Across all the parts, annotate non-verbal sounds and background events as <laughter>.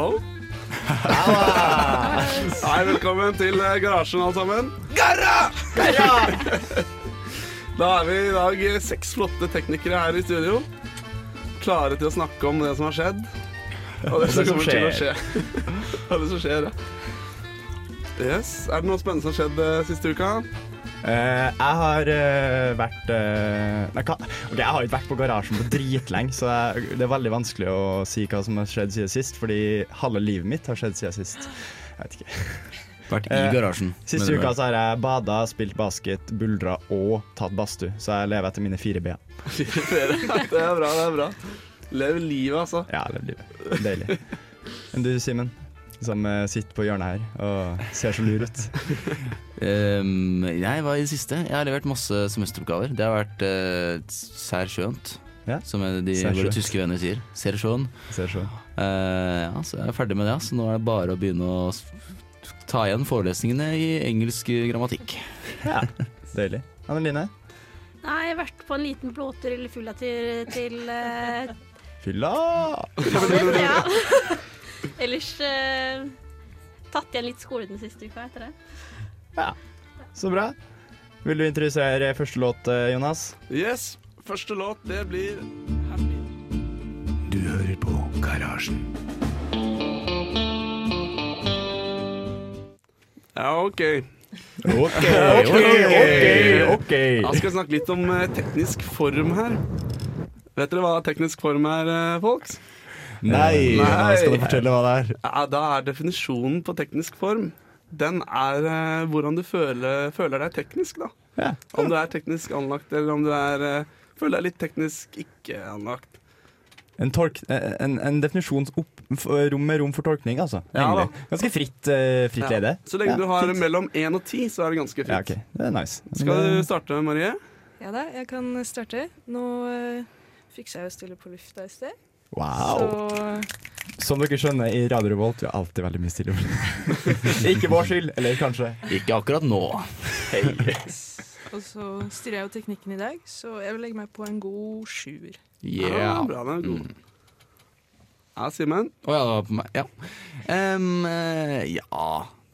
Hallo? Hei, velkommen til eh, garasjen, alle sammen. Garra! <laughs> Da er vi i dag eh, seks flotte teknikere her i studio. Klare til å snakke om det som har skjedd. Og det, som kommer til å skje. Og det som skjer, ja. Yes. Er det noe spennende som har skjedd eh, siste uka? Eh, jeg har uh, vært uh, nei, hva? Ok, Jeg har ikke vært på garasjen på dritlenge, så jeg, det er veldig vanskelig å si hva som har skjedd siden sist, fordi halve livet mitt har skjedd siden sist. Jeg vet ikke. Vært i garasjen. Siste uka så har jeg bada, spilt basket, buldra og tatt badstue, så jeg lever etter mine fire ben. Det er bra, det er bra. Lev livet, altså. Ja, det livet. deilig. Enn du, Simen? Som eh, sitter på hjørnet her og ser så lur ut. um, <laughs> jeg var i det siste. Jeg har levert masse semesteroppgaver. Det har vært uh, sær skjønt, Ja. som de våre tyske venner sier. Ser så. Eh, ja, så jeg er ferdig med det. Så nå er det bare å begynne å ta igjen forelesningene i engelsk grammatikk. Ja, deilig. Anneline? Nei, jeg har vært på en liten blåtur eller fullatur til, uh, Fylla! Ja. Ellers eh, tatt igjen litt skole den siste uka etter det. Ja, Så bra. Vil du introdusere første låt, eh, Jonas? Yes. Første låt, det blir Happy. Du hører på Garasjen. Ja, OK. OK, <laughs> OK, ok Da skal jeg snakke litt om eh, teknisk form her. Vet dere hva teknisk form er, eh, folks? Nei, Nei. nå skal du fortelle hva det er. Ja, da er definisjonen på teknisk form Den er eh, hvordan du føler, føler deg teknisk, da. Ja. Om du er teknisk anlagt, eller om du er, eh, føler deg litt teknisk ikke anlagt. En, tolk, eh, en, en definisjon opp, rom med rom for tolkning, altså. Ja, da. Ganske fritt, eh, fritt Ja. lede. Så lenge Ja, du har fint. mellom 1 og 10, så er det ganske fritt. Ja, ok. Det er nice. Skal du eh, starte, Marie? Ja da, jeg kan starte. Nå uh, fiksa jeg jo stille på lufta i sted. Wow. Så Som dere skjønner, i Radio Revolt vi har alltid veldig mye stille. <laughs> ikke vår skyld, eller kanskje. Ikke akkurat nå. <laughs> Og så styrer jeg jo teknikken i dag, så jeg vil legge meg på en god sjuer. Ja, Yeah. bra, den er god. Mm. Ja, Simen? Å ja, det var på meg. Ja. Eh, ja,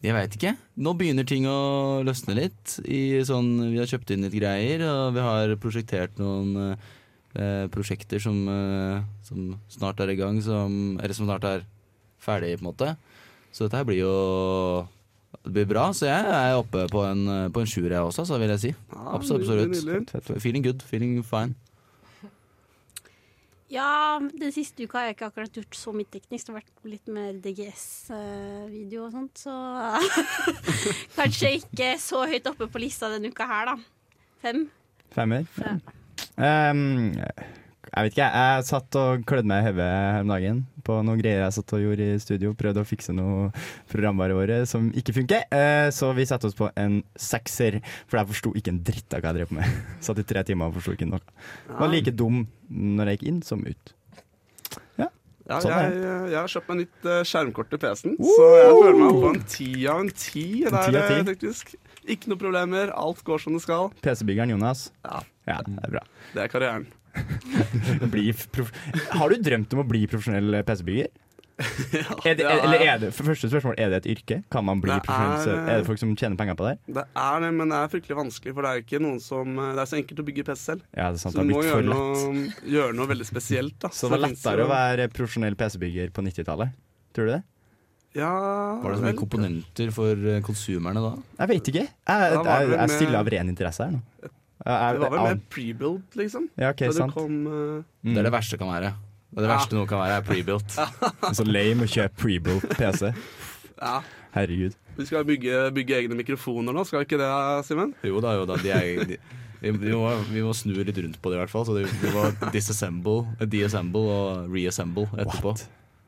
jeg veit ikke. Nå begynner ting å løsne litt. I sånn, vi har kjøpt inn litt greier, og vi har prosjektert noen eh, prosjekter som, eh, som snart er i gang, som, eller som snart er ferdig, på en måte. Så dette her blir jo det blir bra, så jeg er oppe på en, på en sjuer, jeg også, så vil jeg si. Absolutt, absolutt. Feeling good, feeling fine. Ja, den siste uka har jeg ikke akkurat gjort så mye teknisk. Det har vært litt mer DGS-video og sånt, så <laughs> kanskje ikke så høyt oppe på lista denne uka her, da. Fem. Femmer? Ja. Um, jeg vet ikke, jeg satt og klødde meg i hodet her om dagen på noen greier jeg satt og gjorde i studio. Prøvde å fikse noe programvare våre som ikke funker. Uh, så vi satte oss på en sekser, for jeg forsto ikke en dritt av hva jeg drev på med. <laughs> Satt i tre timer og forsto ikke noe. Var like dum når jeg gikk inn som ut. Ja, Sånn er jeg, jeg har kjøpt meg nytt eh, skjermkort til PC-en, så jeg føler meg på en ti av en ti. En Der, eh, teknisk. Ikke noe problemer, alt går som det skal. PC-byggeren Jonas. Ja. Ja, det er bra. Det er karrieren. <laughs> Har du drømt om å bli profesjonell PC-bygger? <laughs> Er det, er- eller er det, for første spørsmål, er det et yrke? Kan man bli Det er- Er, det folk som tjener penger på det? Det er det, men det er fryktelig vanskelig, for det er ikke noen som Det er så enkelt å bygge PC selv. Ja, det er sant. Så Det du må gjøre noe, gjøre noe veldig spesielt. Da. Så det var lettere å være profesjonell PC-bygger på 90-tallet? Tror du det? Ja, Var det så mye vel. komponenter for eh, konsumerne da? Jeg vet ikke. Jeg, jeg, jeg, stiller av ren interesse her nå. Jeg, Det var vel mer pre-built, liksom. ja, ok, det sant. kom uh... Mm. Det er det verste kan være. Det, er det Ja. verste noe kan være, er pre-built. <laughs> Så lame å kjøpe pre-built PC. Ja. Herregud. Vi skal bygge, bygge egne mikrofoner nå, skal vi ikke det, Simen? Jo da, jo da. De er, de, vi, vi, må, vi må snu litt rundt på det, i hvert fall. Så det, vi må disassemble, deassemble og reassemble etterpå. What?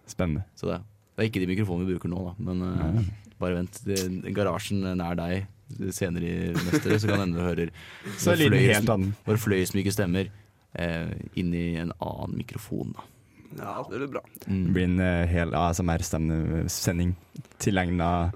Spennende. Så det, det er ikke de mikrofonene vi bruker nå, da. Men eh, bare vent. Det, garasjen nær deg senere i neste, så kan hende du hører <laughs> våre fløyelsmyke stemmer eh, inn i en annen mikrofon. Da. Ja, det blir bra. Det Mm. blir en uh, hel ASMR-sending tilegna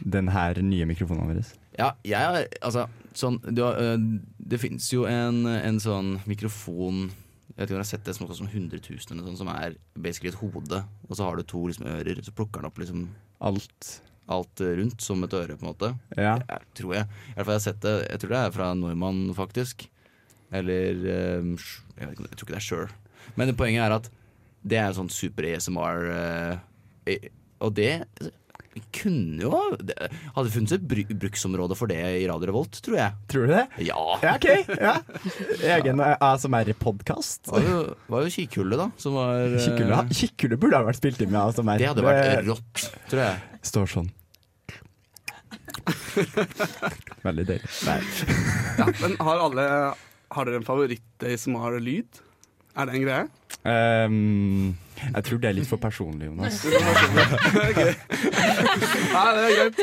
den her nye mikrofonen vår. Ja, jeg har Altså, sånn du har, uh, Det fins jo en, en sånn mikrofon Jeg vet ikke om jeg har sett det som koster sånn 100 000 eller noe som er basically et hode, og så har du to liksom, ører, så plukker den opp liksom Alt. alt øh, rundt som et øre, på en måte. Ja. Jeg, tror jeg. I hvert fall jeg har sett det. Jeg tror det er fra Norman, faktisk. Eller um, jeg, vet ikke, jeg tror ikke det er Sure. Men poenget er at det er sånn super ASMR, øh, eh, og det kunne jo det Hadde funnes et bru bruksområde for det i Radio Revolt, tror jeg. Tror du det? Ja. Ja, OK. Ja. Egen eh, ASMR-podkast. Det var jo, var jo Kikkhullet, da, som var Kikkhule Kikkhule burde ha vært spilt inn med ASMR. Det hadde vært rått, tror jeg. Står sånn. Veldig deilig. Ja, men har alle Har dere en favoritt-ASMR-lyd? Er det en greie? Um, jeg tror det er litt for personlig, Jonas. <laughs> Nei, det er greit.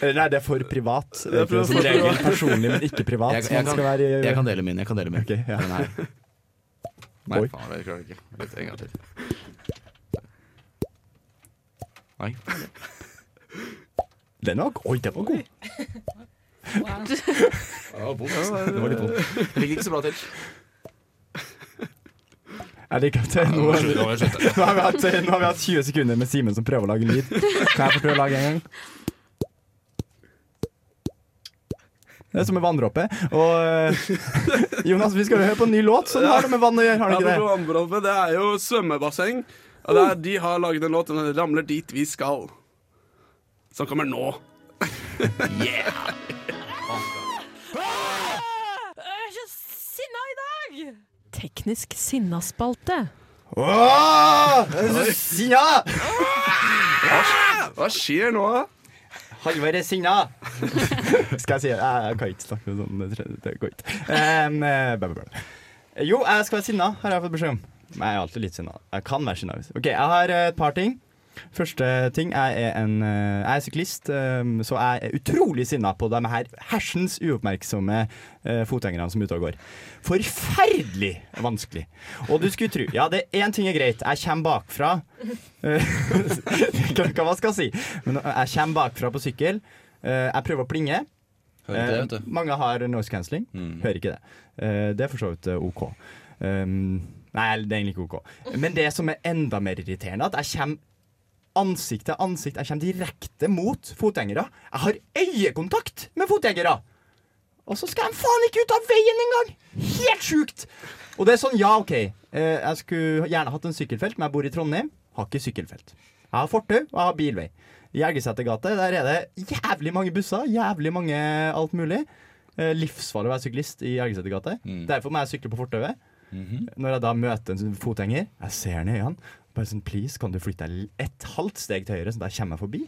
Eh, Nei, det er for privat. Det er for som regel personlig, men ikke privat. Jeg- jeg kan- skal være Jeg kan dele min. jeg kan dele min Okay, ja. Nei, Oi. faen, det klarer jeg ikke. Litt, en gang til. Nei. Den var Oi, den var god. <laughs> Det var litt vondt. Det gikk ikke så bra til. Jeg liker at det- Nå nå, nå <laughs> nå, har vi hatt, nå har vi hatt 20 sekunder med Simen som prøver å lage lyd. Kan jeg få prøve å lage en gang? Det er som en vanndråpe. Og eh, Jonas, vi skal høre på en ny låt som har noe med vann å gjøre, har du det ikke det? det er jo svømmebasseng. Og der, de har laget en låt som heter 'Ramler dit vi skal'. Som kommer nå. <laughs> yeah! Jeg er så sinna i dag! Teknisk sinnaspalte. Åh, Sinna! Hva skjer nå? Halvor er sinna! Skal jeg si det? Jeg jeg kan ikke snakke sånn. Det, går ikke. Um, eh. Jo, jeg skal være sinna, har jeg fått beskjed om. Men jeg er alltid litt sinna. Jeg kan være sinna. Ok, jeg har eh, et par ting. Første ting, jeg er, en, eh, jeg er syklist, um, så jeg er utrolig sinna på de her hersens uoppmerksomme uh, fotgjengerne som er ute og går. Forferdelig vanskelig. Og du skulle tro Ja, det én ting er greit. Jeg kommer bakfra. Eh, <laughs> hva, skal skal si. Men jeg kommer bakfra på sykkel. Eh, jeg prøver å plinge. Hører ikke det, vet Eh, du. mange har noise cancelling. Mm. Hører ikke det. Eh, det er for så vidt eh, OK. Um, nei, det er egentlig ikke OK. Men det som er enda mer irriterende, er at jeg kommer ansikt til ansikt. Jeg kommer direkte mot fotgjengere. Jeg har øyekontakt med fotgjengere! Og så skal de faen ikke ut av veien engang! Helt sjukt! Og det er sånn, ja, OK. Eh, jeg skulle gjerne hatt en sykkelfelt, men jeg bor i Trondheim. Har ikke sykkelfelt. Jeg har fortau, og jeg har bilvei. I Gjergesetergate der er det jævlig mange busser, jævlig mange alt mulig. Eh, livsfarlig å være syklist i Gjergesetergate. Mm. Derfor må jeg sykle på fortauet. Mhm. Når jeg da møter en fotgjenger, jeg ser han i øynene. Bare sånn, please, kan du flytte deg et halvt steg til høyre, så der kommer jeg forbi?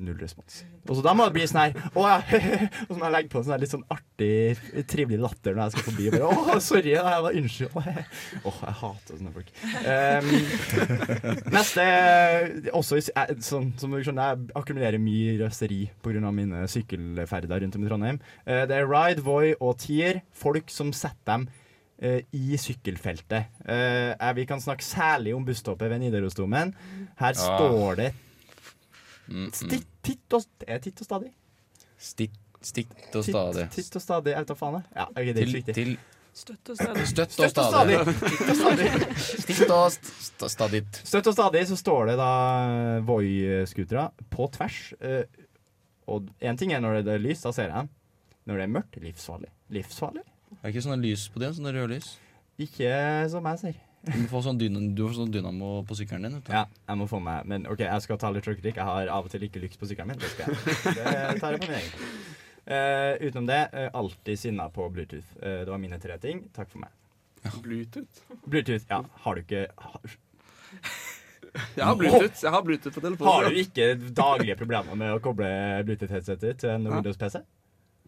Null respons. Og så da må det bli sånn her Å ja, <laughs> Og så må jeg legge på en sånn litt sånn artig, trivelig latter når jeg skal forbi. Bare, Å, sorry, jeg var unnskyld. <laughs> Åh, jeg hater sånne folk. Um, neste også, jeg, eh, sånn, Som du skjønner, jeg akkumulerer mye røseri pga. mine sykkelferder rundt om i Trondheim. Uh, det er Ride, Voi og Tier. Folk som setter dem i sykkelfeltet. Eh, eh, vi kan snakke særlig om busstoppet ved Nidarosdomen. Her står det Mm, mm. titt, titt, og, er det titt og stadig. Stitt, stitt og stadig. titt og stadig, jeg vet da faen. Ja, okay, det er Til, ikke riktig. til Støtt og stadig. støtt og stadig. stadig. Og stadig. <laughs> Stitt. Støtt og stadig så står det da Voi-scootere på tvers. eh, og én ting er når det er lys, da ser jeg dem. Når det er mørkt, livsfarlig. Livsfarlig. Er det ikke sånne lys på det? Sånne røde lys? Ikke som jeg ser. Du må få sånn, dynamo, du får sånn dynamo på sykkelen din. Ja, jeg må få meg Men OK, jeg skal ta litt sjølkritikk. Jeg har av og til ikke lykt på sykkelen min. Det skal jeg. Det tar jeg på min egen. Eh, utenom det, uh, alltid sinna på Bluetooth. Uh, det var mine tre ting. Takk for meg. Bluetooth? Bluetooth, ja. Har du ikke har, Jeg har Bluetooth, jeg har Bluetooth på telefonen. Har du ikke daglige problemer med å koble Bluetooth-headsetet til en Windows-PC?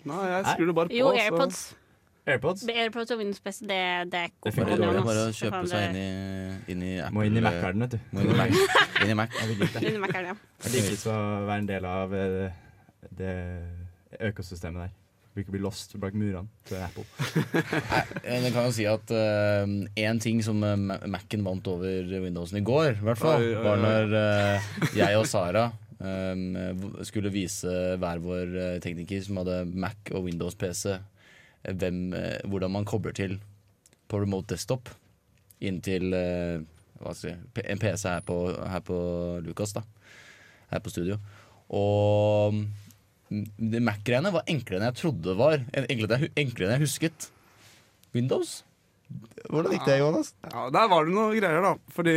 Nei, jeg skrur det bare på. Jo, så- AirPods. AirPods? AirPods og Windows PC, det, det går Det funker dårlig. Bare å kjøpe seg inn i, inn i Apple. Må inn i Mac-verden, vet du. Må <laughs> inn i Mac. inn i Mac. Jeg vil ikke det. Inn i Mac-en, ja. Jeg liker å være en del av eh, det økosystemet der. Vil ikke bli lost bak murene til Apple. <laughs> Jeg kan jo si at én ting som eh, Mac-en vant over Windowsen i går, i hvert fall, var når uh, jeg og Sara um, skulle vise hver vår eh, tekniker som hadde Mac og Windows-PC, eh, hvem, eh, hvordan man kobler til på remote desktop inntil eh, si, en PC her på, her på Lucas, da. Her på studio. Og mm, Mac-greiene var enklere enn jeg trodde det var. Enklere enklere enn jeg husket. Windows? Hvordan gikk det, Jonas? Ja, Der var det noe greier, da. Fordi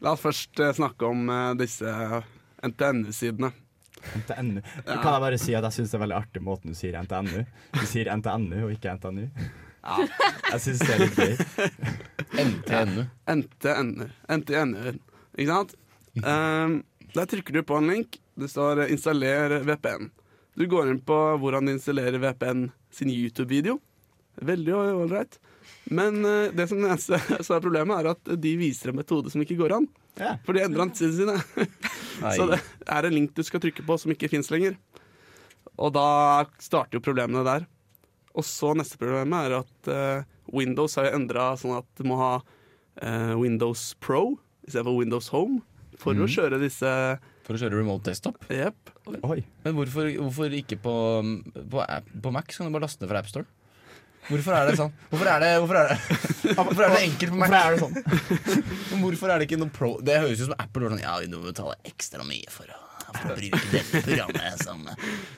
La oss først eh, snakke om disse NTNU-sidene. NTNU. Kan jeg bare si at jeg syns det er veldig artig måten du sier NTNU Du sier NTNU og ikke NTNU. Jeg syns det er litt gøy. NTNU. NTNU. NTNU. Ikke sant? Um, der trykker du på en link. Det står eh, 'installer VPN'. Du går inn på hvordan du installerer VPN sin YouTube-video. Veldig ålreit. Men uh, det som, er, <laughs> er problemet, er at de viser en metode som ikke går an. Ja. For de endrer antsidene sine. <laughs> Så det er en link du skal trykke på som ikke fins lenger. Og da starter jo problemene der. Og så neste problem er at uh, Windows har jo endra sånn at du må ha uh, Windows Pro istedenfor Windows Home for å kjøre disse For å kjøre remote desktop. Yep. Men hvorfor, hvorfor ikke på, på, app, på Mac? Så kan du bare laste ned fra AppStore. Hvorfor er det sånn? Hvorfor er det, hvorfor er det, <laughs> hvorfor er det enkelt på Mac? Hvorfor er det sånn? <laughs> Hvorfor er det ikke noe pro Det høres ut som Apple var sånn Ja, vi må betale ekstra mye for å, for å bruke dette programmet som,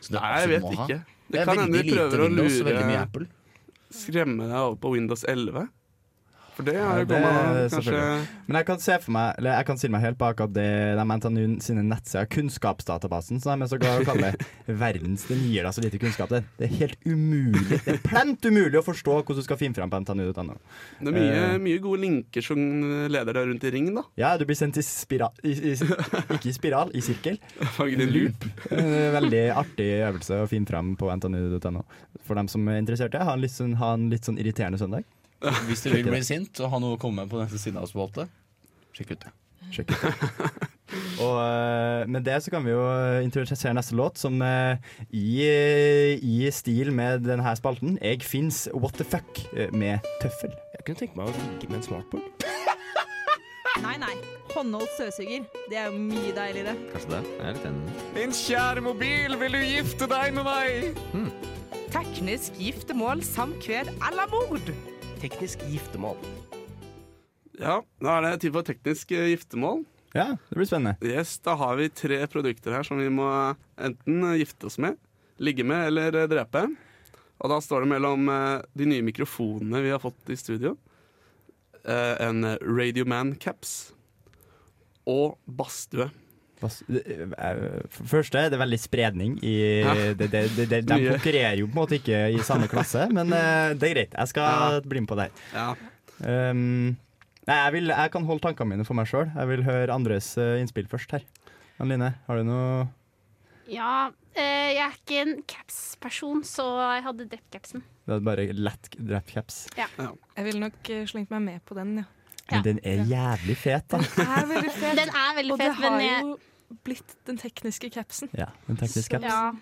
som du Nei, jeg vet ikke. Det Det kan hende de prøver å lure Apple. Skremme deg over på Windows 11. For det Ja, jo det er kanskje. Men jeg kan se for meg Eller jeg kan stille meg helt bak at det, de NTNU sine nettsider, kunnskapsdatabasen, som de er så glad i å kalle <laughs> verdens Den gir deg så lite kunnskap. Det, det er helt umulig. Det er plent umulig å forstå hvordan du skal finne fram på ntnu.no. Det er mye, uh, mye gode linker som leder deg rundt i ringen, da. Ja, du blir sendt i spiral i, i, Ikke i spiral, i sirkel. <laughs> Fager i loop. <laughs> Veldig artig øvelse å finne fram på ntnu.no. For dem som er interessert i det, ha en litt sånn, ha en litt sånn irriterende søndag. Hvis du vil bli sint og ha noe å komme med på neste spaltet sjekk ut det. Sjekk ut det. <laughs> Og eh, med det så kan vi jo introdusere neste låt, som eh, i, i stil med denne spalten, Jeg fins What the fuck eh, med tøffel. Jeg kunne tenke meg å ligge med en smartboard. <laughs> Nei, nei. Håndholdt støvsuger. Det er jo mye deiligere. Kanskje det? Jeg er litt enig. Min kjære mobil, vil du gifte deg med meg? Teknisk giftermål, samkved eller mord. Teknisk giftermål. Ja, da er det tid for teknisk eh, giftermål. Ja, det blir spennende. Yes, Da har vi tre produkter her som vi må enten eh, gifte oss med, ligge med eller eh, drepe. Og da står det mellom eh, de nye mikrofonene vi har fått i studio, eh, en Radioman caps og badstue. Eh, For det første, det er veldig spredning i Ja. det, det, det, det, De konkurrerer jo på en måte ikke i samme klasse, men eh, det er greit. Jeg skal bli med på det. Ja. Um, nei, jeg, vil, jeg kan holde tankene mine for meg sjøl. Jeg vil høre andres eh, innspill først her. Anne Line, har du noe Ja, eh, jeg er ikke en caps-person, så jeg hadde drept capsen. Det er bare lett drept caps. Jeg ville nok slengt meg med på den, ja. Ja. Men den er jævlig fet, da. Den er veldig fet. Den er veldig fet, men jeg, jo blitt den tekniske capsen. Ja, den tekniske caps. ja.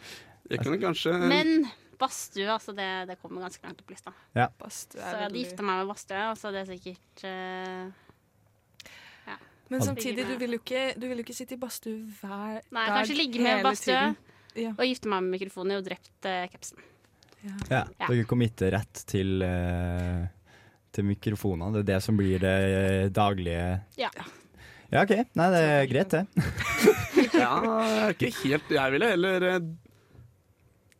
Jeg kunne kanskje Men badstue, altså det, det kommer ganske langt opp lista. Ja. Så jeg hadde gifta meg med badstue, og så er det sikkert eh, Men samtidig, du vil jo ikke, du vil jo ikke sitte i badstue hver Nei, dag kanskje ligge med badstue. Ja. og gifte meg med mikrofonen og drept eh, capsen. Ja, Ja. Dere committer rett til, uh, til mikrofonene. Det er det som blir det daglige Ja. Ja, OK. Nei, det er greit, det. <laughs> <laughs> Ja, ikke helt Jeg ville heller eh,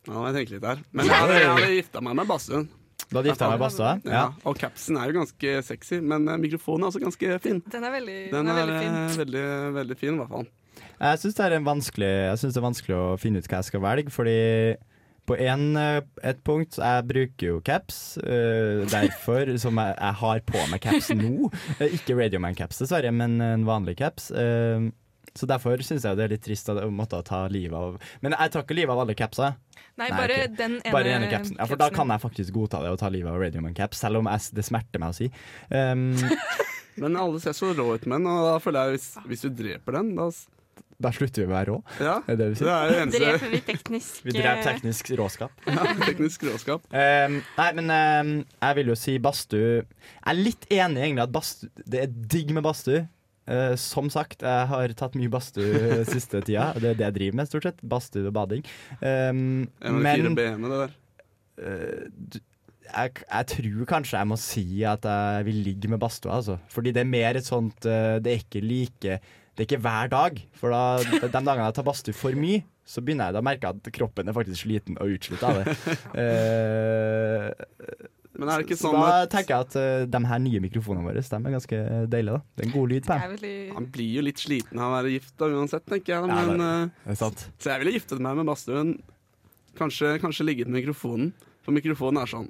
Nå må jeg tenke litt her. Men jeg hadde, jeg hadde gifta meg med badstuen. Du hadde gifta deg med Basta? Ja. Ja. Og capsen er jo ganske sexy, men eh, mikrofonen er også ganske fin. Den er veldig, Den er, veldig fin. eh, veldig, veldig fin, i hvert fall. Jeg syns det, er en vanskelig- jeg synes det er vanskelig å finne ut hva jeg skal velge, fordi På en, et punkt Jeg bruker jo caps, uh, derfor som jeg, jeg har på meg caps nå. Ikke Radioman-caps, dessverre, men en vanlig caps. Eh, så derfor syns jeg det er litt trist å måtte ta livet av Men jeg tar ikke livet av alle capsa. Nei, bare okay. den ene Bare den ene capsen. Ja, for da kan jeg faktisk godta det å ta livet av Radioman-caps, selv om jeg, det smerter meg å si. Um, <laughs> Men alle ser så rå ut med den, og da føler jeg hvis, hvis du dreper den, da da slutter vi å være rå. Ja, Er det det vi det er det eneste Dreper vi teknisk <laughs> Vi dreper teknisk råskap. <laughs> ja, teknisk råskap. Um, nei, men um, jeg vil jo si badstue Jeg er litt enig egentlig at badstue Det er digg med badstue. Uh, som sagt, jeg har tatt mye badstue <laughs> siste tida. Det er det jeg driver med, stort sett. Badstue og bading. Um, En av de fire men b-ene, det der. uh, du- jeg, jeg tror kanskje jeg må si at jeg vil ligge med badstua, altså. Fordi det er mer et sånt uh, Det er ikke like Det er ikke hver dag. For da, de dagene jeg tar badstue for mye, så begynner jeg da å merke at kroppen er faktisk sliten og utslitt av det. Uh, <laughs> Men er det ikke så sånn da at tenker jeg at uh, de her nye mikrofonene våre De er ganske deilige. da Det er en god lyd på dem. Han blir jo litt sliten av å være gift da, uansett, tenker jeg. Ja, Men, det eh, Det er så jeg ville giftet meg med badstuen. Kanskje, kanskje ligget med mikrofonen, for mikrofonen er sånn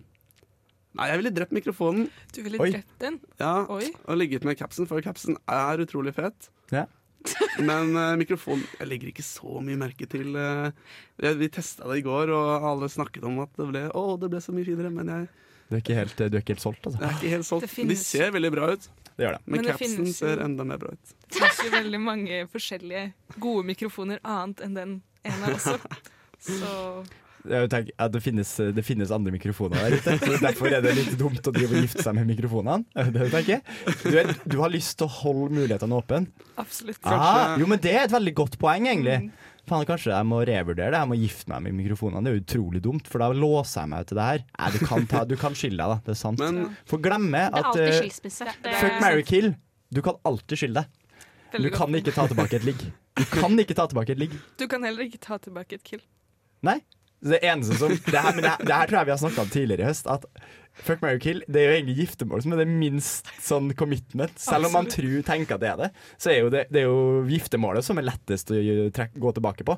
Nei, jeg ville drept mikrofonen Du ville Oi. drept den? ja, Oi. og ligget med capsen, for capsen er utrolig fet. Ja. <laughs> Men uh, mikrofonen Jeg legger ikke så mye merke til uh, jeg- Vi testa det i går, og alle snakket om at det ble Å, det ble så mye finere, men jeg, Du er ikke helt, du er ikke helt solgt, altså. jeg er ikke helt solgt. Finnes- De ser veldig bra ut, Det gjør det. men, Men det capsen finnes ser enda mer bra ut. Det finnes jo veldig mange forskjellige gode mikrofoner annet enn den ene også. <laughs> Så tenker ja, det finnes, det finnes andre mikrofoner der ute. Så Derfor er det litt dumt å drive og gifte seg med mikrofonene. Det det jeg. tenker? Du, er, du har lyst til å holde mulighetene åpne. absolutt. Ah, jo, men det er et veldig godt poeng, egentlig. Mm. Faen, kanskje jeg må revurdere det. Jeg må gifte meg med mikrofonene. Det er utrolig dumt, for da låser jeg meg til det her. Nei, du kan, ta, du kan skille deg, da. Det er sant. Men For glemme at skilsmisse. Fuck, marry, kill. Du kan alltid skille deg. Du kan ikke ta tilbake et ligg. Du kan ikke ta tilbake et ligg. Du kan heller ikke ta tilbake et kill. Nei. Det eneste som Det her, men det, her- det her tror jeg vi har snakka om tidligere i høst. At fuck, Mary kill Det er jo egentlig giftermål som er det minst sånn commitment. Selv om man tror, tenker at det er det, så er jo det, det er jo giftermålet som er lettest å trekk, gå tilbake på.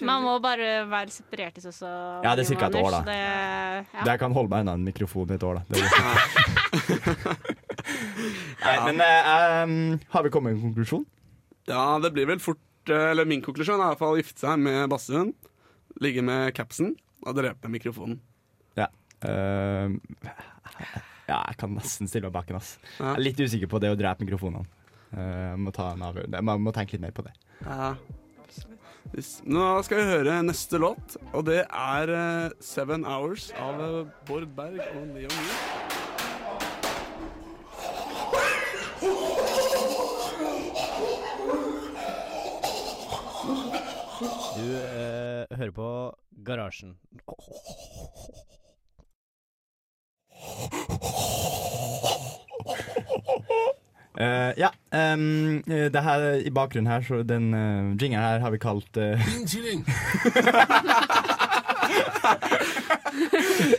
Man må bare være separert i så så Ja, det er ca. et år, da. Det, ja. Jeg kan holde meg unna en mikrofon i et år, da. Er. <laughs> Nei, men uh, um, har vi kommet med en konklusjon? Ja, det blir vel fort eh, Eller min konklusjon er i hvert fall å gifte seg med badstuen, ligge med capsen og drepe mikrofonen. Ja. Uh, ja, jeg kan nesten stille meg bak den. ass. Ja. Jeg er litt usikker på det å drepe mikrofonene. Uh, må ta en. Man må tenke litt mer på det. Ja. Nå skal vi høre neste låt, og det er uh, Seven Hours av eh, Bård Berg og Leon Myhr. Du eh, hører på Garasjen. Eh, ja, em, eh, det her i bakgrunnen her, så den uh, jingeren her har vi kalt eh,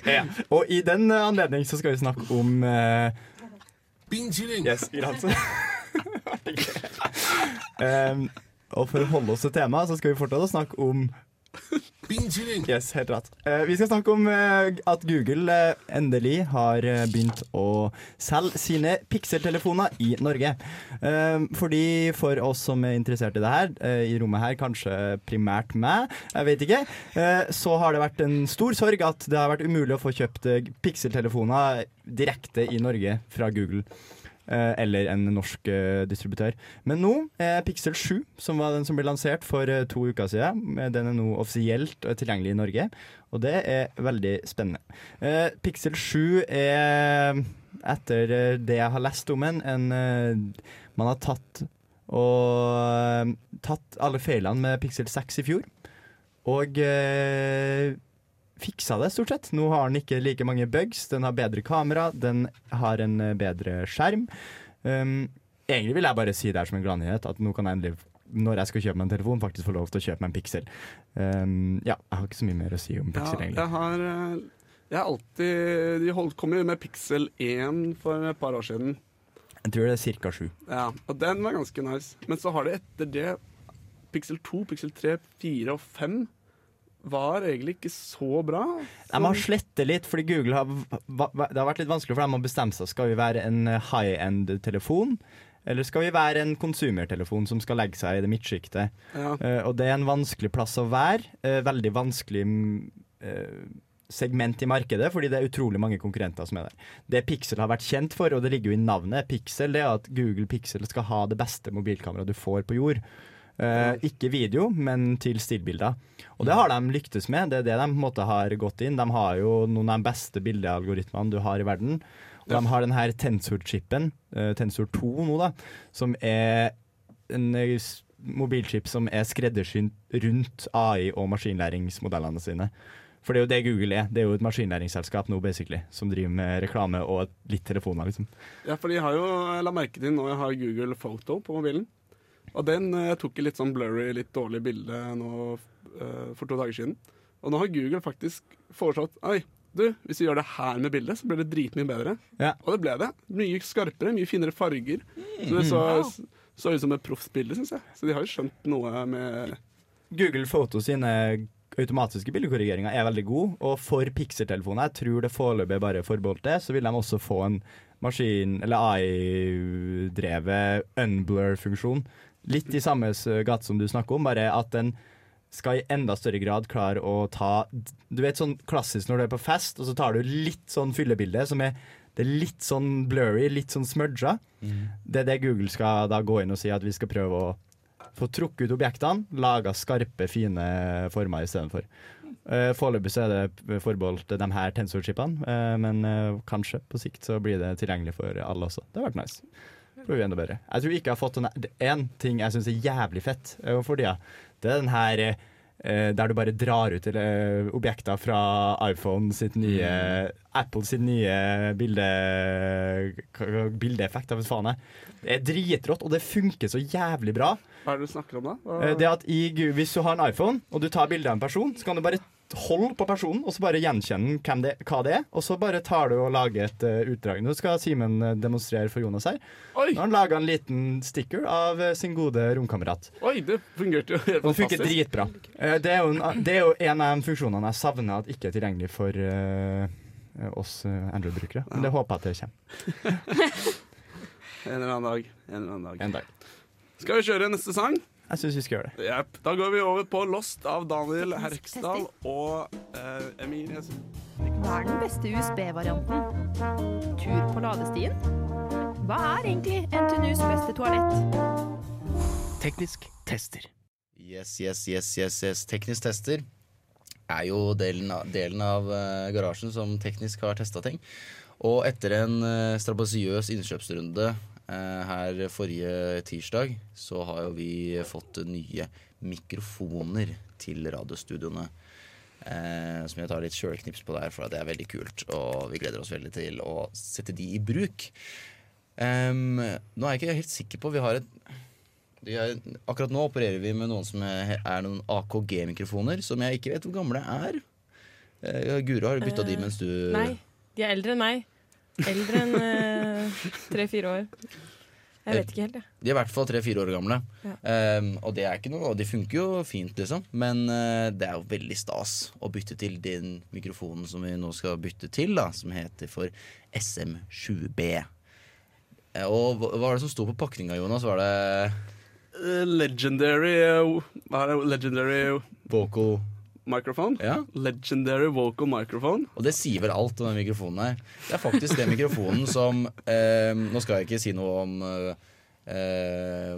<laughs> ja. Og i den eh, anledning så skal vi snakke om uh, Yes, greit. <laughs> um, og for å holde oss til temaet, så skal vi fortsette å snakke om Yes, helt rett. Eh, vi skal snakke om eh, at Google eh, endelig har begynt å selge sine Pixel-telefoner i Norge. Fordi for oss som er interessert i det her, i rommet her, kanskje primært meg, jeg vet ikke, så har det vært en stor sorg at det har vært umulig å få kjøpt pikseltelefoner direkte i Norge fra Google. Eh, eller en norsk eh, distributør. Men nå er Pixel 7, som var den som ble lansert for eh, to uker siden, eh, den er nå offisielt eh, tilgjengelig i Norge. Og det er veldig spennende. Eh, Pixel 7 er, etter eh, det jeg har lest om den, en eh, Man har tatt og eh, tatt alle feilene med Pixel 6 i fjor. Og eh, fiksa det, stort sett. Nå har den ikke like mange bugs. Den har bedre kamera, den har en eh, bedre skjerm. Um, egentlig vil jeg bare si det her som en gladnyhet, at nå kan jeg endelig, når jeg skal kjøpe meg en telefon, faktisk få lov til å kjøpe meg en Pixel. Um, ja, jeg har ikke så mye mer å si om Ja, Pixel, egentlig. jeg har eh, Jeg har alltid De holdt, kom jo med Pixel 1 for et par år siden. Jeg tror det er ca. sju. Ja, og den var ganske nice. Men så har de etter det Pixel 2, Pixel 3, 4 og 5 var egentlig ikke så bra. De har slettet litt, fordi Google har, det har vært litt vanskelig for dem å bestemme seg. Skal vi være en high end-telefon, eller skal vi være en konsumertelefon som skal legge seg i det midtsjiktet? Ja. Uh, og det er en vanskelig plass å være. Uh, veldig vanskelig eh, segment i markedet, fordi det er utrolig mange konkurrenter som er der. Det Pixel har vært kjent for, og det ligger jo i navnet Pixel, det er at Google Pixel skal ha det beste mobilkameraet du får på jord. Eh, ikke video, men til stillbilder. Og det har de lyktes med. Det er det de på en måte har gått inn. De har jo noen av de beste bildealgoritmene du har i verden. Og de har den her Tensor-chipen, eh, Tensor 2 nå, da, som er en eh, mobilchip som er skreddersydd rundt AI og maskinlæringsmodellene sine. For det er jo det Google er. Det er jo et maskinlæringsselskap nå, basically, som driver med reklame og litt telefoner, liksom. Ja, for de har jo la merke til nå jeg har Google Photo på mobilen. Og den jeg tok i litt sånn blurry, litt dårlig bilde nå eh, for to dager siden. Og nå har Google faktisk foreslått Oi, du, hvis vi gjør det her med bildet, så blir det dritmye bedre. Ja. Og det ble det. Mye skarpere, mye finere farger. Så det så, så ut som et proffsbilde, syns jeg. Så de har jo skjønt noe med Google Photo sine automatiske bildekorrigeringer er veldig gode, og for Pixel-telefoner, jeg tror det foreløpig bare er forbeholdt det, så vil de også få en maskin- eller AI-drevet unblur-funksjon. Litt i samme gate som du snakker om, bare at den skal i enda større grad klare å ta Du vet sånn klassisk når du er på fest, og så tar du litt sånn fyllebilde som er det er litt sånn blurry, litt sånn smudga. Det er det Google skal da gå inn og si at vi skal prøve å få trukket ut objektene, laga skarpe, fine former istedenfor. Uh, Foreløpig så er det forbeholdt de her tensorchipene, uh, men uh, kanskje på sikt så blir det tilgjengelig for alle også. Det har vært nice. Vi enda bedre. Jeg tror ikke jeg har fått den Én ting jeg syns er jævlig fett uh, for tida, det er den her eh, der du bare drar ut eh, objekter fra iPhone sitt nye Apple sitt nye bilde, bildeeffekt. Av faen jeg. Det er dritrått, og det funker så jævlig bra. Hva er det du snakker om da? Hva? Eh, Det at i, Hvis du har en iPhone og du tar bilde av en person, så kan du bare holde på personen og så bare gjenkjenne hvem det, hva det er. Og så bare tar du og lager et uh, utdrag. Nå skal Simen eh, demonstrere for Jonas her. Oi, Nå har han laga en liten sticker av uh, sin gode romkamerat. oi, det fungerte jo helt Og det funker dritbra. Uh, Det er, jo en, det er jo en av de funksjonene jeg savner at ikke er tilgjengelig for oss Android-brukere. Men det håper jeg at det kommer <laughs> En eller annen dag. En eller annen dag. en dag. Skal vi kjøre neste sang? Jeg syns vi skal gjøre det. Yep. Da går vi over på Lost av Daniel Herksdal og uh, Emilie Hva er den beste USB-varianten? Tur på ladestien? Hva er egentlig NTNUs beste toalett? Teknisk tester. Yes, yes, yes, yes, yes. Teknisk tester er jo delen av, delen av uh, garasjen som teknisk har testa ting. Og etter en uh, strabasiøs innkjøpsrunde eh, her forrige tirsdag, så har jo vi fått nye mikrofoner til radiostudioene. Eh, som jeg tar litt sjølknips på der, for det er veldig kult. Og vi gleder oss veldig til å sette de i bruk. Um, nå er jeg ikke helt sikker på Vi har et er, akkurat nå opererer vi med noen som er, er noen AKG-mikrofoner, som jeg ikke vet hvor gamle er. Uh, Guro, har du bytta de Eh, mens du Nei, de er eldre enn meg. Eldre enn eh, tre-fire år. Jeg vet ikke helt, jeg. De er i hvert fall tre-fire år gamle. Ja. Um, og det er ikke noe, og de funker jo fint, liksom. Men uh, det er jo veldig stas å bytte til den mikrofonen som vi nå skal bytte til, da, som heter for SM7B. Eh, og hva, hva var det som sto på pakninga, Jonas? Var det Legendary er? Legendary vocal microphone? Ja. Legendary vocal microphone. Og det sier vel alt om den mikrofonen her. Det er faktisk den mikrofonen som eh, Nå skal jeg ikke si noe om eh, eh,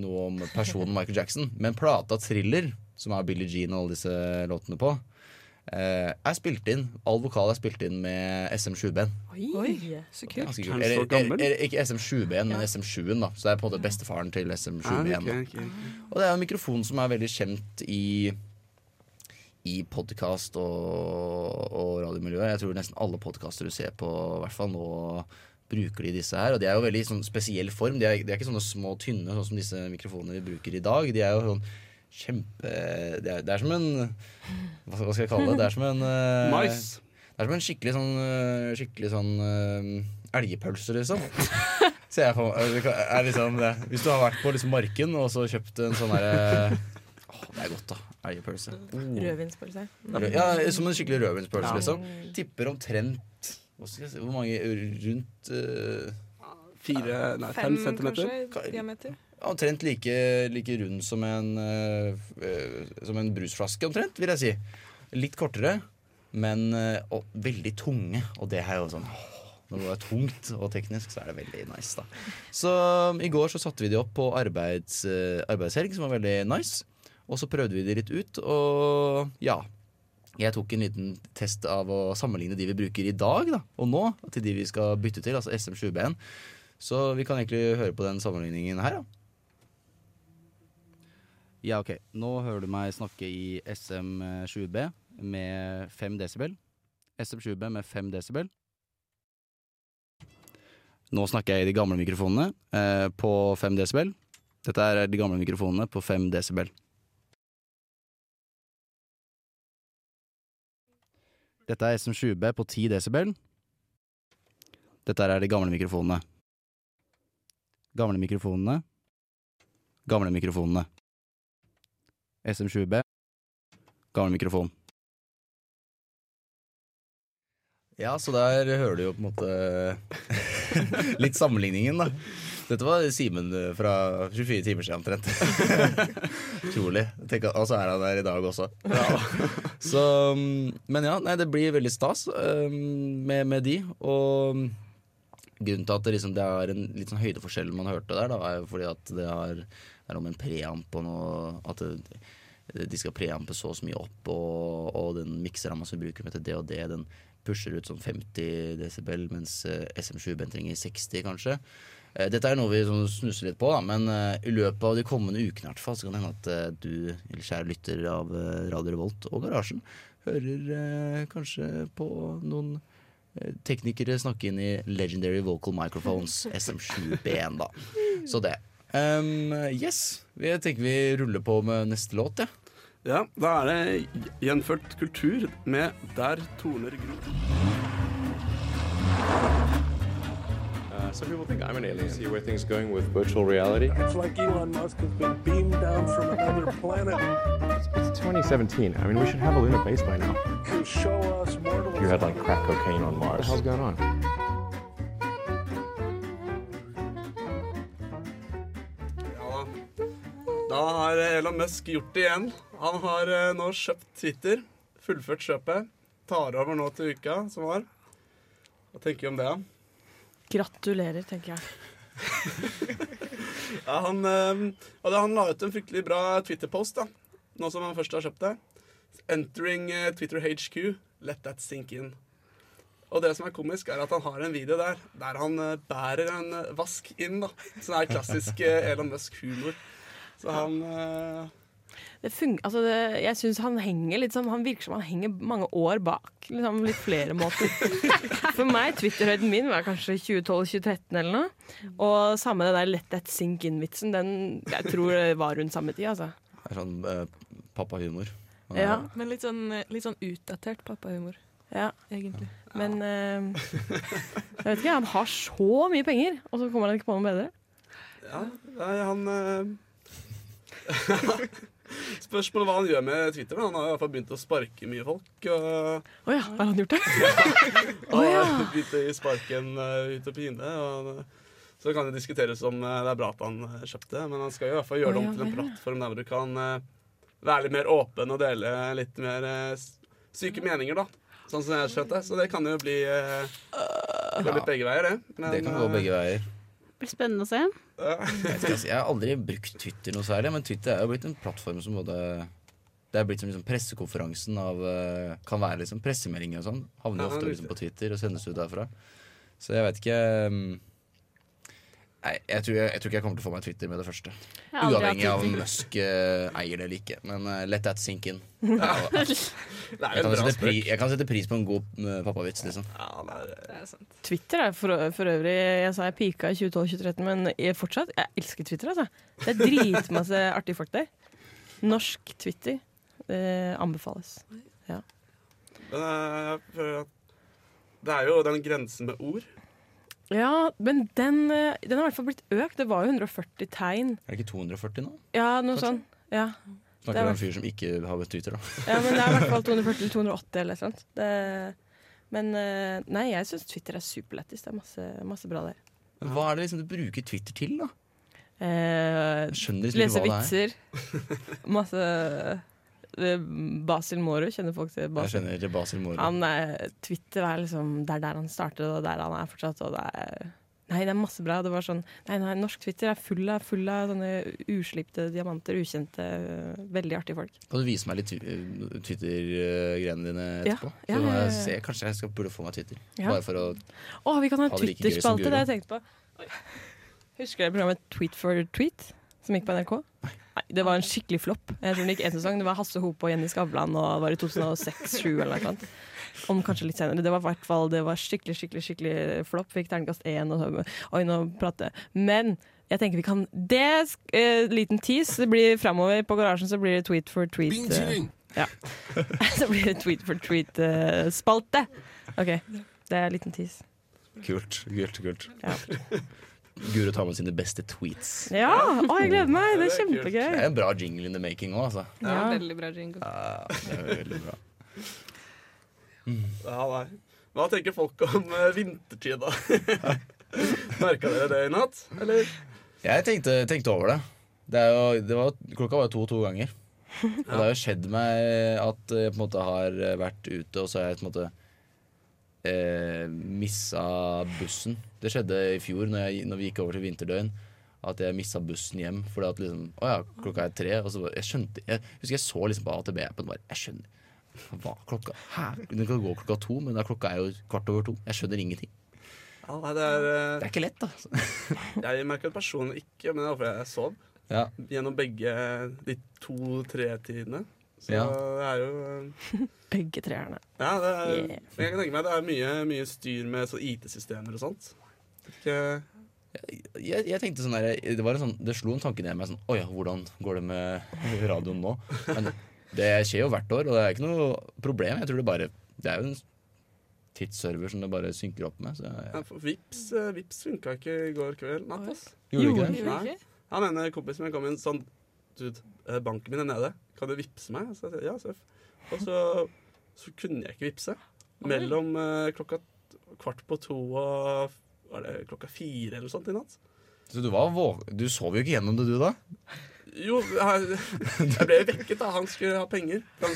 Noe om personen Michael Jackson, men plata Thriller, som har Billie Jean og alle disse låtene på, eh, er spilt inn. All vokal er spilt inn med SM7-ben. Oi, så kult. Ganske kult. Er Eller, ikke SM7-ben, men SM7-en. da Så det er på en måte bestefaren til SM7-ben. Ah. Og det er en mikrofon som er veldig kjent i i podkast og, og radiomiljøet. Jeg tror nesten alle podkaster du ser på, i hvert fall nå bruker de disse her. Og de er jo veldig sånn spesiell form. De er, de er ikke sånne små, tynne, sånn som disse mikrofonene vi bruker i dag. De er jo sånn kjempe Det er, det er som en Hva skal jeg kalle det? Det er som en uh, Mais. Det er som en skikkelig sånn eh, Skikkelig sånn uh, elgpølse, liksom. Ser jeg. Er liksom. Hvis du har vært på liksom marken og så kjøpt en sånn derre det er godt, Rødvinspølse. Mm. Ja, som en skikkelig rødvinspølse, Ja. liksom. Tipper omtrent hva skal jeg si, Hvor mange rundt uh, Fire, nei, fem centimeter. kanskje, diameter. Omtrent like, like rund som en, eh, som en brusflaske, omtrent, vil jeg si. Litt kortere, men uh, og veldig tunge. Og det er jo sånn åh, Når det er tungt og teknisk, så er det veldig nice. da Så um, i går så satte vi de opp på arbeids, uh, arbeidshelg, som var veldig nice. Og så prøvde vi det litt ut, og ja. Jeg tok en liten test av å sammenligne de vi bruker i dag da, og nå, til de vi skal bytte til, altså SM7B-en. Så vi kan egentlig høre på den sammenligningen her. da ja, ok. Nå hører du meg snakke i SM7B med 5 desibel. SM7B med 5 desibel. Nå snakker jeg i de gamle mikrofonene eh, på 5 desibel. Dette er de gamle mikrofonene på 5 desibel. Dette er SM7B på 10 desibel. Dette er de gamle mikrofonene. Gamle mikrofonene. Gamle mikrofonene. SM7B. Gammel mikrofon. Ja, så der hører du jo på en måte <laughs> litt sammenligningen, da. Dette var Simen fra 24 timer siden omtrent. <laughs> Utrolig. Og så er han der i dag også. <laughs> Så, mm, men ja, nei, det blir veldig stas um, med, med de. Og mm, grunnen til at det, liksom, det er en litt sånn høydeforskjell man hørte der, da, er jo fordi at det er, er om en preamp og noe At det, de skal preampe så og så mye opp, og, og den mikseramma som vi bruker med til det og det, den pusher ut sånn 50 desibel, mens eh, SM7-Ben trenger 60, kanskje. Eh, Dette er noe vi sånn snusser litt på, da, men eh, i løpet av de kommende ukene hvert fall, så kan det hende at eh, du, kjære lytter av Radio Revolt og Garasjen, hører kanskje på noen teknikere snakke inn i Legendary Vocal Microphones SM7B1, da. Så det. Um, yes, jeg tenker vi ruller på med neste låt, ja. Ja, da er det gjenført kultur med 'Der torner gror'. Uh, some people think I'm an alien. See where things are going with virtual reality. It's like Elon Musk has been beamed down from another planet It's 2017. I mean, we should have a lunar base by now. to show us mortals. You had like crack cocaine on Mars. What the hell's going on? Ja da. Da har Elon Musk gjort det igjen. Han har eh, nå kjøpt Twitter. Fullført kjøpet. Tar over nå til uka som var. Hva tenker du om det? Gratulerer, tenker jeg. <laughs> Ja, han, øh, han la ut en fryktelig bra Twitter-post, da. Nå som han først har kjøpt det. Entering eh, Twitter HQ. Let that sink in. Og det som er komisk, er at han har en video der der han eh, bærer en eh, vask inn. da Sånn er klassisk Elon Musk-humor. Så han fun altså det, jeg syns han henger litt sånn Han virker som han henger mange år bak. Liksom litt flere måter. <laughs> For meg, Twitter-høyden min var kanskje 2012-2013 eller noe. Og samme det der Let that sink in-vitsen. Den jeg tror det var rundt samme tid, altså. Det er sånn eh, pappahumor. Ja. Men litt sånn, litt sånn utdatert pappahumor, Ja. egentlig. Men eh, jeg vet ikke, han har så mye penger, og så kommer han ikke på noe bedre. Ja, nei, han eh, <laughs> Spørsmålet hva han gjør med Twitter. da. Han har i hvert fall begynt å sparke mye folk. Og, oh, ja, har han gjort det? og <laughs> Å ja. begynt å gi sparken uh, ut og pine. Og, så kan det diskuteres om eh, det er bra at han eh, kjøpte, men han skal jo i hvert fall gjøre Å, det ja om til en plattform der du kan eh, være litt mer åpen og dele litt mer syke meninger, da. Sånn som jeg har skjønt det. Så det kan jo bli uh, litt begge veier, det. Men, Det kan gå begge veier. Det blir spennende å se. Jeg, si, jeg har aldri brukt Twitter noe særlig, men Twitter er jo blitt en plattform som både Det er blitt som liksom pressekonferansen av eh, Kan være liksom pressemeldinger og sånn. Havner jo ofte liksom på Twitter og sendes ut derfra. Så jeg vet ikke um, Nei, jeg tror, jeg, jeg tror ikke jeg kommer til å få meg Twitter med det første. Uavhengig av om Musk uh, eier det eller ikke. Men uh, let that sink in. <laughs> Ja. Jeg kan, sette pri, jeg kan sette pris på en god uh, pappavits, liksom. Ja, det er, Det er sant. Twitter er for, for øvrig Jeg sa jeg pika i 2012-2013, men jeg fortsatt Jeg elsker Twitter, altså. Det er dritmasse <laughs> artige folk der. Norsk Twitter eh, anbefales. Ja. Men eh, jeg føler at det er jo den grensen med ord. Ja, men den, eh, den har i hvert fall blitt økt. Det var jo 140 tegn. Er det ikke 240 nå? Ja, noe sånn. Ja. Snakker du om en fyr som ikke har Twitter, da. Ja, men det er i hvert fall <laughs> 240 eller 280 eller noe sånt. Det, men eh, nei, jeg syns Twitter er superlættis. Det er masse, masse bra der. Men Hva er det liksom du bruker Twitter til, da? Eh, liksom lese vitser. <laughs> Masse Basil Moro, kjenner folk til Jeg Basil? kjenner ikke Basil Moro. Han er, Twitter er liksom Det er der han startet, og der han er fortsatt. Og det er, nei, det er masse bra. Det var sånn Nei, nei, norsk Twitter er full av, full av sånne uslipte diamanter, ukjente, veldig artige folk. Kan du vise meg litt Twitter-greiene dine etterpå? ja, så ja, ja, jeg se, kanskje jeg skal burde få meg Twitter. Bare for å Å, vi kan ha en Twitter-spalte, det har jeg tenkt på. Oi. Husker du programmet Tweet for tweet, som gikk på NRK? Nei, Det var en skikkelig flopp. Jeg tror det gikk én sesong. Det var Hasse Hope og Jenny Skavlan, og det var i 2006-2007 eller noe sånt. Om kanskje litt senere. Det var i hvert fall Det var skikkelig, skikkelig skikkelig flopp. Fikk terningkast én. Og så, oi, nå prater jeg. Men jeg tenker vi kan Det eh, liten tease. Det blir framover på garasjen så blir det tweet for tweet. eh, ja. <laughs> så blir det tweet for tweet-spalte. OK. Det er en liten tease. Kult, kult, kult. Ja. Guro tar med sine beste tweets. Ja! Å, jeg gleder meg! Det er kjempegøy. Det er en bra jingle in the making òg, altså. Ja, Ja. veldig bra jingle. Ja, det er veldig bra. Ja, nei. Hva tenker folk om uh, vintertid, da? <laughs> Merka dere det i natt? Eller? Jeg tenkte, tenkte over det. det, er jo, det var, klokka var jo to to ganger. Og det har jo skjedd meg at jeg på en måte har vært ute, og så har jeg på en måte eh, missa bussen. Det skjedde i fjor, når, jeg, når vi gikk over til vinterdøgn. At jeg missa bussen hjem. Fordi at liksom Å ja, klokka er tre. Og så bare, jeg skjønte Jeg husker jeg så liksom på AtB-appen bare Jeg skjønner Hva klokka Hæ? Den kan gå klokka to, men da klokka er jo kvart over to. Jeg skjønner ingenting. Ja, nei, det er eh, Det er ikke lett, da. <laughs> Jeg merka personlig ikke, men det var fordi jeg sov. Ja. Gjennom begge de to-tre-tidene. Så Ja. det er jo eh, <laughs> Begge treerne. Ja, det er, Yeah. men jeg kan tenke meg det er mye, mye styr med IT-systemer og sånt. Ikke, jeg, jeg tenkte sånn der, det, var en sånn, det slo en tanke ned i meg sånn Å ja, hvordan går det med radioen nå? Men det skjer jo hvert år, og det er ikke noe problem. Jeg tror det bare Det er jo en tidsserver som det bare synker opp med. Så jeg, ja, Vips, eh, Vips funka ikke i går kveld natt. ass. Gjorde ikke det? Nei. Han ene kompisen min kom inn sånn Dude, eh, banken min er nede. Kan du vippse meg? Så jeg sier, ja, seff. Og så, så kunne jeg ikke vippse. Mellom eh, klokka kvart på to og var det klokka fire eller sånt i natt. Så du var. Du sov jo ikke gjennom det, du, da? Jo, jeg, jeg ble vekket da. Han skulle ha penger. Han,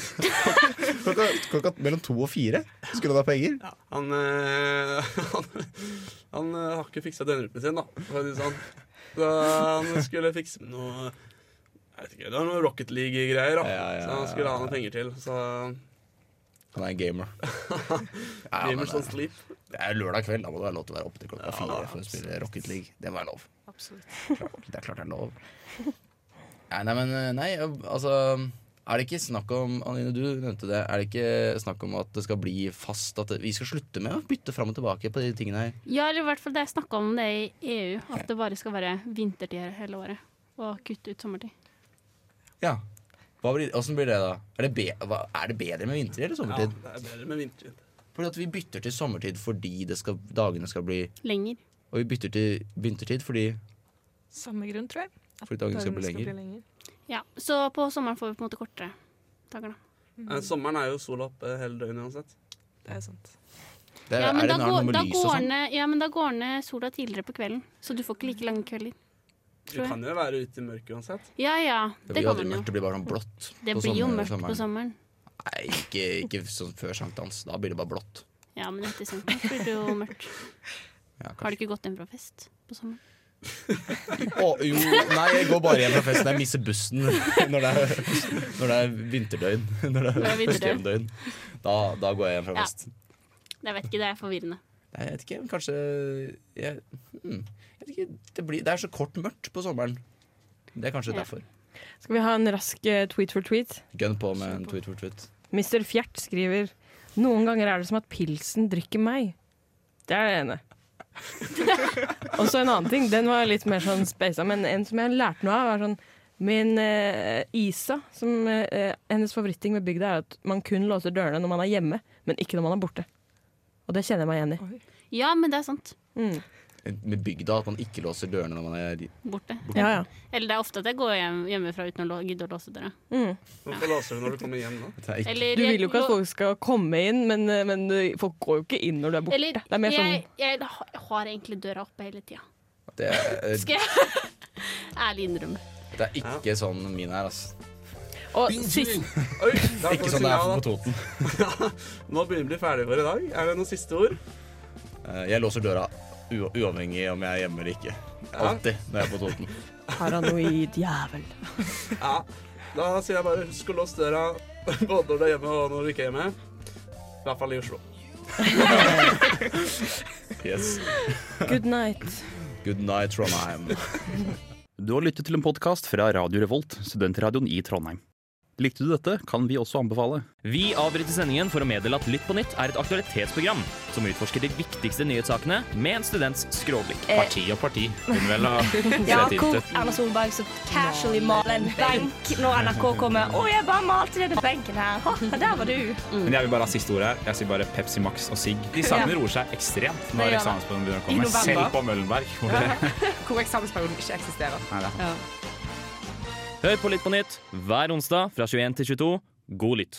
Klokka, klokka mellom to og fire skulle han ha penger? han, eh, han, han eh, har ikke fiksa døgnrytmen sin, da. For å si det sånn. Så han skulle fikse med noe jeg vet ikke, Det var noe Rocket League-greier. da Ja, ja, Så han skulle ha noe penger til. Så Han er en gamer. <laughs> Ja, Gamer men som sleep. Det er lørdag kveld, da må det være lov til å være oppe til klokka Ja, fire for å spille Rocket League. Det må være lov. Absolutt. Det er klart det er lov. Nei, nei, men nei, altså Er det ikke snakk om Anine, du nevnte det. Er det ikke snakk om at det skal bli fast? At vi skal slutte med å bytte fram og tilbake på de tingene her? Ja, eller i hvert fall det jeg snakk om det i EU, at det bare skal være vintertid hele året. Og kutte ut sommertid. Ja. Hva blir, hvordan blir det, da? Er det, be, hva, er det bedre med vinter eller sommertid? Ja, det er bedre med vintertid. Fordi at vi bytter til sommertid fordi det skal, dagene skal bli Lenger. Og vi bytter til vintertid fordi Samme grunn, tror jeg. At Fordi dagene skal bli skal bli lenger. Ja, Så på sommeren får vi på en måte kortere dager, da. Eh, Sommeren er jo sola oppe hele døgnet uansett. Det er sant. det, Ja, Er men, det da går, da, går sånn? ned, ja, men da går ned sola tidligere på kvelden, så du får ikke like lange kvelder. Du kan jo være ute i mørket uansett. Ja ja, Det det, blir jo kan man jo. mørkt, det blir bare sånn blått. Det på blir jo mørkt sommeren. på sommeren. Nei, ikke, ikke sånn før sankthans. Da blir det bare blått. Ja, men etter sankthans blir det jo mørkt. Ja, Har du ikke gått hjem fra fest på sommeren? <laughs> oh, jo, nei, jeg går bare hjem fra festen. Jeg mister bussen <laughs> når det er, når det er vinterdøgn. Når <laughs> det Når det er er vinterdøgn. Da, da går jeg hjem fra Ja. fest. Jeg vet ikke, det er forvirrende. Nei, jeg vet ikke. Kanskje jeg, hmm, jeg vet ikke, det, blir, det er så kort mørkt på sommeren. Det er kanskje Ja. derfor. Skal vi ha en rask eh, tweet for tweet? Gun på med en tweet for tweet. Mr. Fjert skriver Noen ganger er det som at pilsen drikker meg. Det er det ene. <laughs> Og så en annen ting, den var litt mer sånn speisa, men en som jeg lærte noe av, var sånn Min eh, Isa, som eh, hennes favoritting med bygda, er at man kun låser dørene når man er hjemme, men ikke når man er borte. Og det kjenner jeg meg igjen i. Ja, men det er sant. Mm. med bygda at man ikke låser dørene når man er Borte. Ja, ja. Eller det er ofte at jeg går hjem, hjemmefra uten å gidde å låse døra. Mm. Hvorfor låser du når du kommer hjem da? Eller Du vil jo ikke at folk skal komme inn, men, men folk går jo ikke inn når du er borte. Eller det er mer sånn jeg, jeg har egentlig døra oppe hele tida. Det er, Skal jeg <laughs> ærlig innrømme. det er ikke sånn min er, altså. Og sist <laughs> Oi, da Ikke sånn det er på Toten. <laughs> Nå begynner vi å bli ferdige for i dag. Er det noen siste ord? Eh, Jeg låser døra u uavhengig om jeg er hjemme eller ikke. Alltid når jeg er på Toten. <laughs> Paranoid jævel. Ja. Da sier jeg bare husk å låse døra både når du er hjemme og når du ikke er hjemme. I hvert fall i Oslo. Yes. Good night. Good night, Trondheim. Du har lyttet til en podkast fra Radio Revolt, studentradioen i Trondheim. Likte du dette, kan vi også anbefale. Vi avbryter sendingen for å meddele at Lytt på nytt er et aktualitetsprogram som utforsker de viktigste nyhetssakene med en students skråblikk. Eh. Parti og parti, Hun vel ha <laughs> Ja, hvor. Erna Solberg så casually maler en benk når NRK kommer. 'Å, jeg bare malte denne benken her.' Ha, der var du. Men jeg vil bare ha siste ordet her. Jeg sier bare Pepsi Max og sigg. De sangene roer seg ekstremt når eksamensperioden begynner å komme. Selv på Møllenberg. Hvor <laughs> ja. Hvor eksamensperioden ikke eksisterer. Nei, da. Ja. Hør på Litt på nytt hver onsdag fra 21 til 22. God lytt.